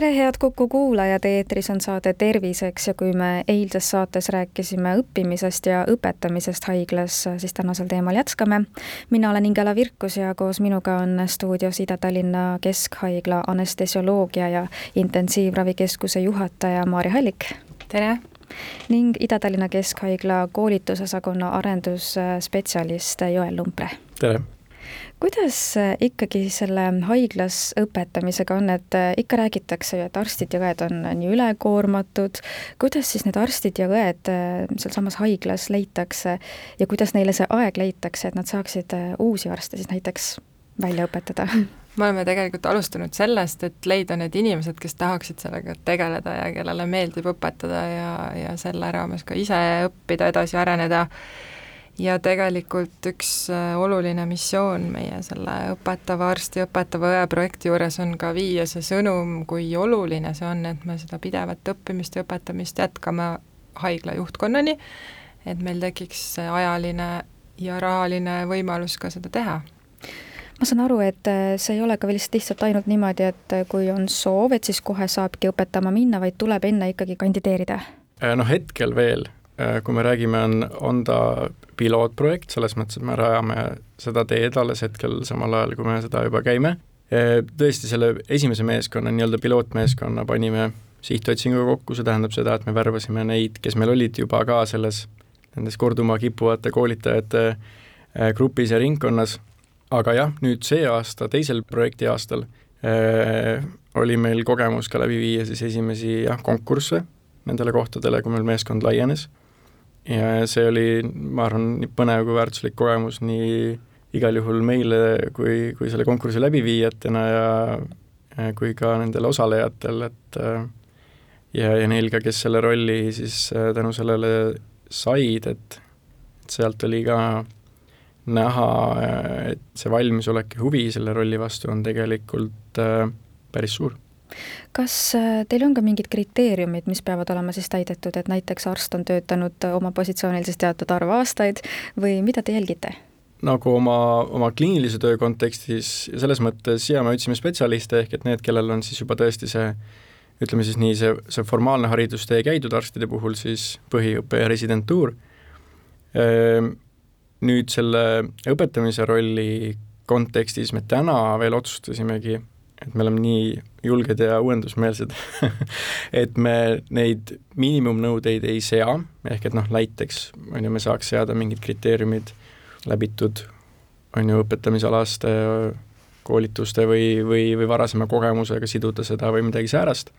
tere, head Kuku kuulajad, eetris on saade Terviseks ja kui me eilses saates rääkisime õppimisest ja õpetamisest haiglas, siis tänasel teemal jätkame. mina olen Ingela Virkus ja koos minuga on stuudios Ida-Tallinna Keskhaigla anestesioloogia ja intensiivravikeskuse juhataja Maarja Hallik. tere! ning Ida-Tallinna Keskhaigla koolitusosakonna arendusspetsialist Joel Lumpre. tere! Kuidas äh, ikkagi selle haiglas õpetamisega on, et äh, ikka räägitakse ju, et arstid ja õed on nii ülekoormatud, kuidas siis need arstid ja õed äh, sealsamas haiglas leitakse ja kuidas neile see aeg leitakse, et nad saaksid uusi arste siis näiteks välja õpetada? me oleme tegelikult alustanud sellest, et leida need inimesed, kes tahaksid sellega tegeleda ja kellele meeldib õpetada ja, ja selle raames ka ise õppida, edasi areneda ja tegelikult üks äh, oluline missioon meie selle õpetava arsti, õpetava õe projekti juures on ka viia see sõnum, kui oluline see on, et me seda pidevat õppimist ja õpetamist jätkame haigla juhtkonnani, et meil tekiks ajaline ja rahaline võimalus ka seda teha ma saan aru, et äh, see ei ole ka lihtsalt, lihtsalt ainult niimoodi, et äh, kui on soov, et siis kohe saabki õpetama minna, vaid tuleb enne ikkagi kandideerida? noh, hetkel veel kui me räägime, on, on ta pilootprojekt, selles mõttes, et me rajame seda teed alles hetkel samal ajal, kui me seda juba käime. Äh, tõesti, selle esimese meeskonna, nii-öelda pilootmeeskonna panime sihtotsinguga kokku, see tähendab seda, et me värvasime neid, kes meil olid juba ka selles, nendes korduma kippuvate koolitajate äh, grupis ja ringkonnas, aga jah, nüüd see aasta, teisel projekti aastal äh, oli meil kogemus ka läbi viia siis esimesi jah, konkursse nendele kohtadele, kui meil meeskond laienes ja see oli, ma arvan, nii põnev kui väärtuslik kogemus nii igal juhul meile kui, kui selle konkursi läbiviijatena ja kui ka nendele osalejatel, et ja, ja neil ka, kes selle rolli siis äh, tänu sellele said, et, et sealt oli ka näha, et see valmisolek ja huvi selle rolli vastu on tegelikult äh, päris suur kas äh, teil on ka mingid kriteeriumid, mis peavad olema siis täidetud, et näiteks arst on töötanud äh, oma positsioonil siis teatud arv aastaid või mida te jälgite? nagu oma, oma kliinilise töö kontekstis ja selles mõttes ja me otsime spetsialiste, ehk et need, kellel on siis juba tõesti see ütleme siis nii, see, see formaalne haridustee käidud arstide puhul, siis põhiõpe ja residentuur, ehm, nüüd selle õpetamise rolli kontekstis me täna veel otsustasimegi et me oleme nii julged ja uuendusmeelsed et me neid miinimumnõudeid ei sea, ehk et noh, näiteks on ju, me saaks seada mingid kriteeriumid läbitud on ju õpetamisalaste koolituste või, või, või varasema kogemusega siduda seda või midagi säärast,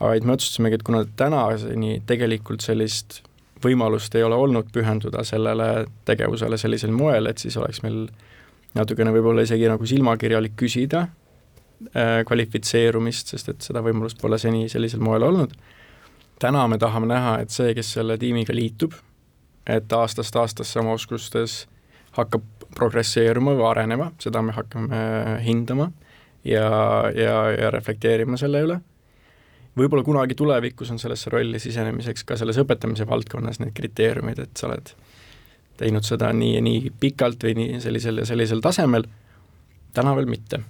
vaid me otsustasimegi, et kuna tänaseni tegelikult sellist võimalust ei ole olnud pühenduda sellele tegevusele sellisel moel, et siis oleks meil natukene võib-olla isegi nagu silmakirjalik küsida kvalifitseerumist, sest et seda võimalust pole seni sellisel moel olnud. täna me tahame näha, et see, kes selle tiimiga liitub, et aastast aastasse oma oskustes hakkab progresseeruma või arenema, seda me hakkame hindama ja, ja, ja reflekteerima selle üle. võib-olla kunagi tulevikus on sellesse rolli sisenemiseks ka selles õpetamise valdkonnas need kriteeriumid, et sa oled teinud seda nii ja nii pikalt või nii sellisel ja sellisel tasemel, täna veel mitte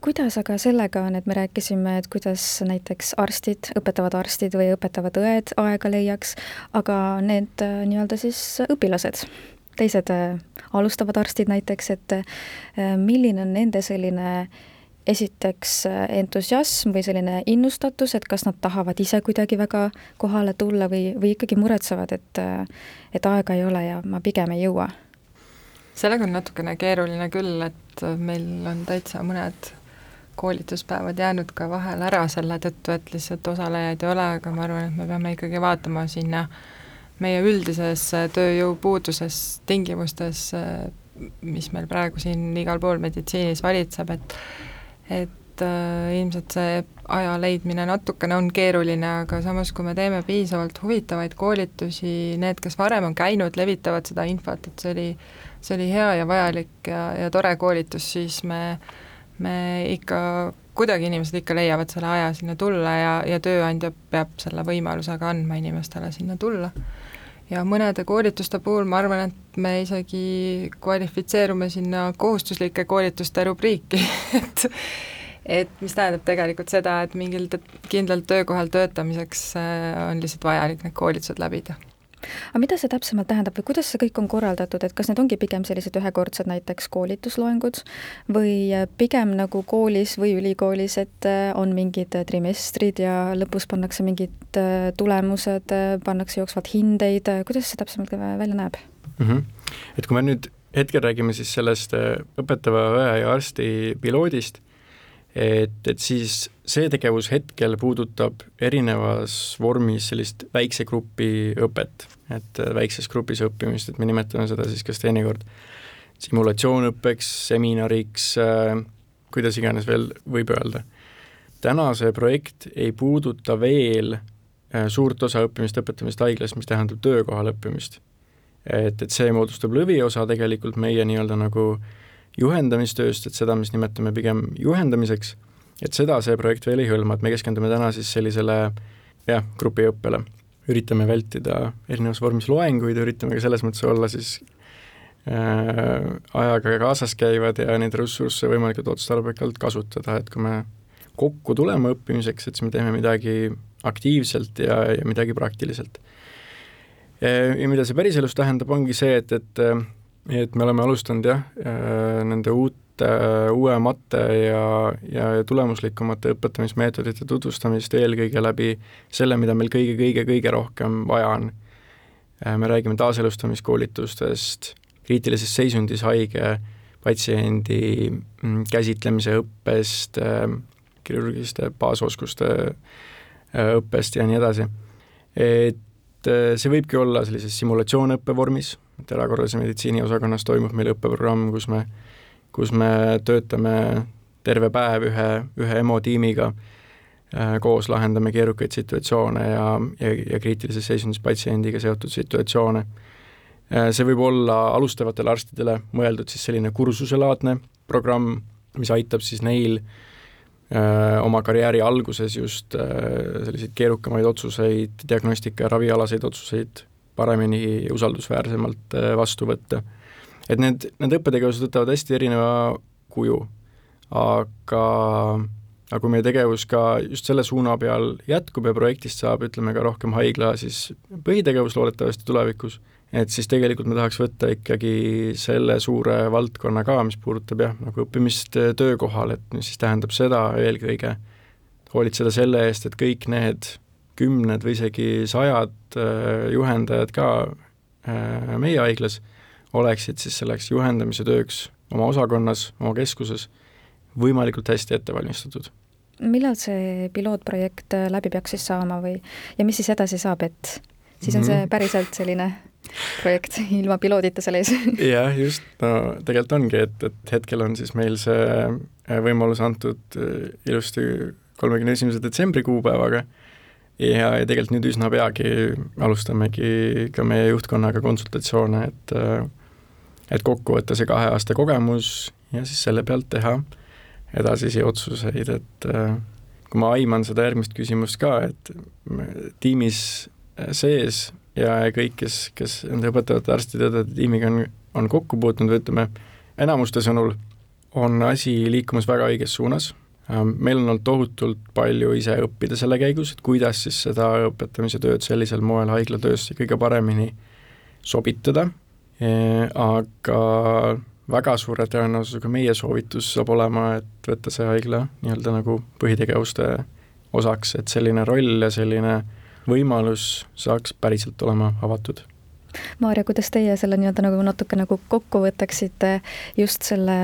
kuidas aga sellega on, et me rääkisime, et kuidas näiteks arstid, õpetavad arstid või õpetavad õed aega leiaks, aga need äh, nii-öelda siis õpilased, teised äh, alustavad arstid näiteks, et äh, milline on nende selline esiteks entusiasm või selline innustatus, et kas nad tahavad ise kuidagi väga kohale tulla või, või ikkagi muretsevad, et et aega ei ole ja ma pigem ei jõua? sellega on natukene keeruline küll, et meil on täitsa mõned koolituspäevad jäänud ka vahel ära selle tõttu, et lihtsalt osalejaid ei ole, aga ma arvan, et me peame ikkagi vaatama sinna meie üldises tööjõupuuduses tingimustes, mis meil praegu siin igal pool meditsiinis valitseb, et et äh, ilmselt see aja leidmine natukene on keeruline, aga samas, kui me teeme piisavalt huvitavaid koolitusi, need, kes varem on käinud, levitavad seda infot, et see oli see oli hea ja vajalik ja, ja tore koolitus, siis me, me ikka, kuidagi inimesed ikka leiavad selle aja sinna tulla ja, ja tööandja peab selle võimaluse ka andma inimestele sinna tulla. ja mõnede koolituste puhul ma arvan, et me isegi kvalifitseerume sinna kohustuslike koolituste rubriiki et et mis tähendab tegelikult seda, et mingil kindlal töökohal töötamiseks äh, on lihtsalt vajalik need koolitused läbida aga mida see täpsemalt tähendab või kuidas see kõik on korraldatud, et kas need ongi pigem sellised ühekordsed näiteks koolitusloengud või pigem nagu koolis või ülikoolis, et äh, on mingid trimestrid ja lõpus pannakse mingid äh, tulemused, äh, pannakse jooksvalt hindeid, kuidas see täpsemalt välja näeb mm? -hmm. et kui me nüüd hetkel räägime siis sellest õpetava õe ja arsti piloodist, et, et siis see tegevus hetkel puudutab erinevas vormis sellist väikse grupi õpet, et äh, väikses grupis õppimist, et me nimetame seda siis kas teinekord simulatsioonõppeks, seminariks äh,, kuidas iganes veel võib öelda. täna see projekt ei puuduta veel äh, suurt osa õppimist, õpetamist haiglas, mis tähendab töökohal õppimist. et, et see moodustab lõviosa tegelikult meie nii-öelda nagu juhendamistööst, et seda, mis nimetame pigem juhendamiseks et seda see projekt veel ei hõlma, et me keskendume täna siis sellisele jah, grupiõppele. üritame vältida erinevas vormis loenguid, üritame ka selles mõttes olla siis äh, ajaga kaasas käivad ja neid ressursse võimalikult otstarbekalt kasutada, et kui me kokku tuleme õppimiseks, et siis me teeme midagi aktiivselt ja, ja midagi praktiliselt. ja mida see päriselus tähendab, ongi see, et, et et me oleme alustanud jah, äh, nende uut uute, uuemate ja, ja tulemuslikumate õpetamismeetodite tutvustamist eelkõige läbi selle, mida meil kõige-kõige-kõige rohkem vaja on. Äh, me räägime taaselustamiskoolitustest, kriitilises seisundis haige patsiendi mm, käsitlemise õppest, äh, kirurgiliste baasoskuste äh, õppest ja nii edasi. et see võibki olla sellises simulatsioonõppe vormis, et erakorralise meditsiini osakonnas toimub meil õppeprogramm, kus me kus me töötame terve päev ühe, ühe EMO tiimiga, äh, koos lahendame keerukaid situatsioone ja, ja, ja kriitilises seisundis patsiendiga seotud situatsioone. Äh, see võib olla alustavatele arstidele mõeldud siis selline kursuselaadne programm, mis aitab siis neil öö, äh, oma karjääri alguses just öö, selliseid keerukamaid otsuseid, diagnostika ja ravialaseid otsuseid paremini ja usaldusväärsemalt öö, vastu võtta. Et need, need õppetegevused võtavad hästi erineva kuju, aga aga kui meie tegevus ka just selle suuna peal jätkub ja projektist saab, ütleme ka rohkem haigla siis põhitegevus loodetavasti tulevikus, et siis tegelikult me tahaks võtta ikkagi selle suure valdkonna ka, mis puudutab jah, nagu õppimist töökohal, et mis siis tähendab seda eelkõige, hoolitseda selle eest, et kõik need kümned või isegi sajad äh, juhendajad ka äh, meie haiglas oleksid siis selleks juhendamise tööks oma osakonnas, oma keskuses võimalikult hästi ette valmistatud. millal see pilootprojekt äh, läbi peaks siis saama või, ja mis siis edasi saab, et siis on see mhm. päriselt selline projekt ilma piloodita seal ees jah, just, no tegelikult ongi, et, et hetkel on siis meil see võimalus antud ilusti kolmekümne esimese detsembri kuupäevaga ja, ja tegelikult nüüd üsna peagi alustamegi ka meie juhtkonnaga konsultatsioone, et et kokku võtta see kahe aasta kogemus ja siis selle pealt teha edasisi otsuseid, et kui ma aiman seda järgmist küsimust ka, et tiimis sees ja kõik, kes, kes nende õpetavate arstide-õdede tiimiga on, on kokku puutunud või ütleme, enamuste sõnul on asi liikumas väga õiges suunas, meil on olnud tohutult palju ise õppida selle käigus, et kuidas siis seda õpetamise tööd sellisel moel haiglatöösse kõige paremini sobitada aga väga suure tõenäosusega meie soovitus saab olema, et võtta see haigla nii-öelda nagu põhitegevuste osaks, et selline roll ja selline võimalus saaks päriselt olema avatud. Maarja, kuidas teie selle nii-öelda nagu natuke nagu kokku võtaksite just selle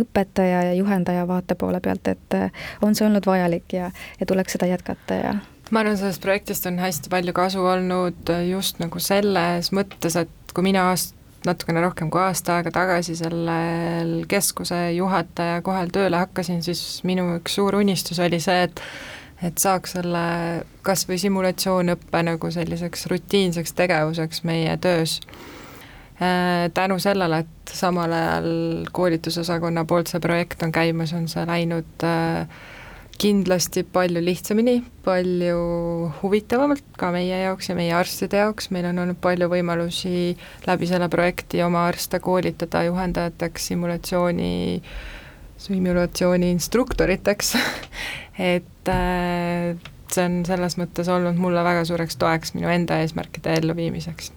õpetaja ja juhendaja vaate poole pealt, et on see olnud vajalik ja, ja tuleks seda jätkata ja? Ma arvan, sellest projektist on hästi palju kasu olnud just nagu selles mõttes, et kui mina aast-, natukene rohkem kui aasta aega tagasi sellel keskuse juhataja kohal tööle hakkasin, siis minu üks suur unistus oli see, et et saaks selle kas või simulatsioonõppe nagu selliseks rutiinseks tegevuseks meie töös. tänu sellele, et samal ajal koolitusosakonna poolt see projekt on käimas, on see läinud äh, kindlasti palju lihtsamini, palju huvitavamalt ka meie jaoks ja meie arstide jaoks, meil on olnud palju võimalusi läbi selle projekti oma arste koolitada juhendajateks, simulatsiooni, simulatsiooni instruktoriteks et äh, see on selles mõttes olnud mulle väga suureks toeks minu enda eesmärkide elluviimiseks.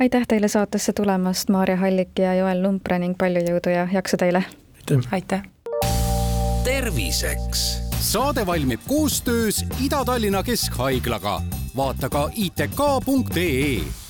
aitäh teile saatesse tulemast, Maarja Hallik ja Joel Lumpre ning palju jõudu ja jaksu teile! aitäh! terviseks saade valmib koostöös Ida-Tallinna Keskhaiglaga. vaata ka itk.ee